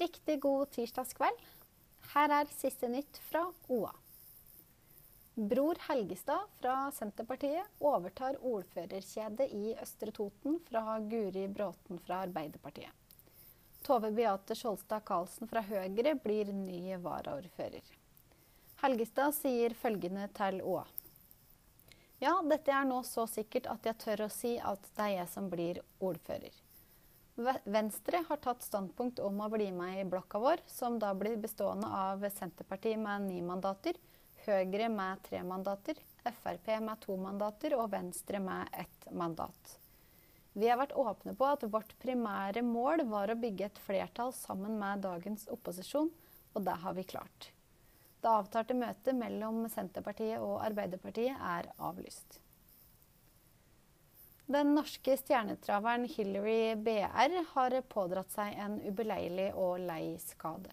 Riktig god tirsdagskveld. Her er siste nytt fra OA. Bror Helgestad fra Senterpartiet overtar ordførerkjedet i Østre Toten fra Guri Bråten fra Arbeiderpartiet. Tove Beate Skjolstad Karlsen fra Høyre blir ny varaordfører. Helgestad sier følgende til OA. Ja, dette er nå så sikkert at jeg tør å si at det er jeg som blir ordfører. Venstre har tatt standpunkt om å bli med i blokka vår, som da blir bestående av Senterpartiet med ni mandater, Høyre med tre mandater, Frp med to mandater og Venstre med ett mandat. Vi har vært åpne på at vårt primære mål var å bygge et flertall sammen med dagens opposisjon, og det har vi klart. Det avtalte møtet mellom Senterpartiet og Arbeiderpartiet er avlyst. Den norske stjernetraveren Hillary BR har pådratt seg en ubeleilig og lei skade.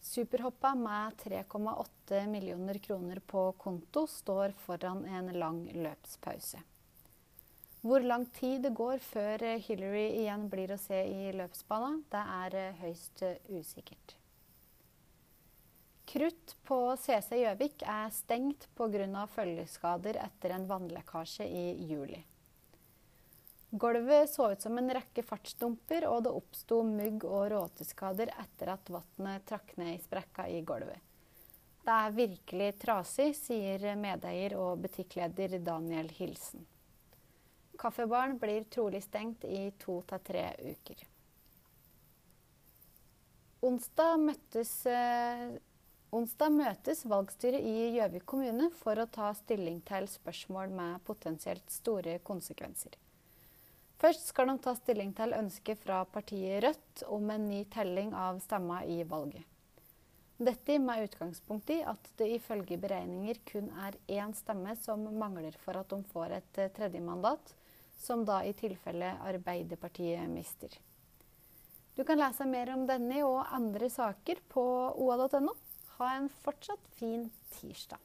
Superhoppa med 3,8 millioner kroner på konto står foran en lang løpspause. Hvor lang tid det går før Hillary igjen blir å se i løpsbana, det er høyst usikkert. Krutt på CC Gjøvik er stengt pga. følgeskader etter en vannlekkasje i juli. Gulvet så ut som en rekke fartsdumper, og det oppsto mugg- og råteskader etter at vannet trakk ned i sprekka i gulvet. Det er virkelig trasig, sier medeier og butikkleder Daniel Hilsen. Kaffebaren blir trolig stengt i to til tre uker. Onsdag møttes, eh, onsdag møtes valgstyret i Gjøvik kommune for å ta stilling til spørsmål med potensielt store konsekvenser. Først skal de ta stilling til ønsket fra partiet Rødt om en ny telling av stemmer i valget. Dette med utgangspunkt i at det ifølge beregninger kun er én stemme som mangler for at de får et tredje tredjemandat, som da i tilfelle Arbeiderpartiet mister. Du kan lese mer om denne og andre saker på oa.no. Ha en fortsatt fin tirsdag.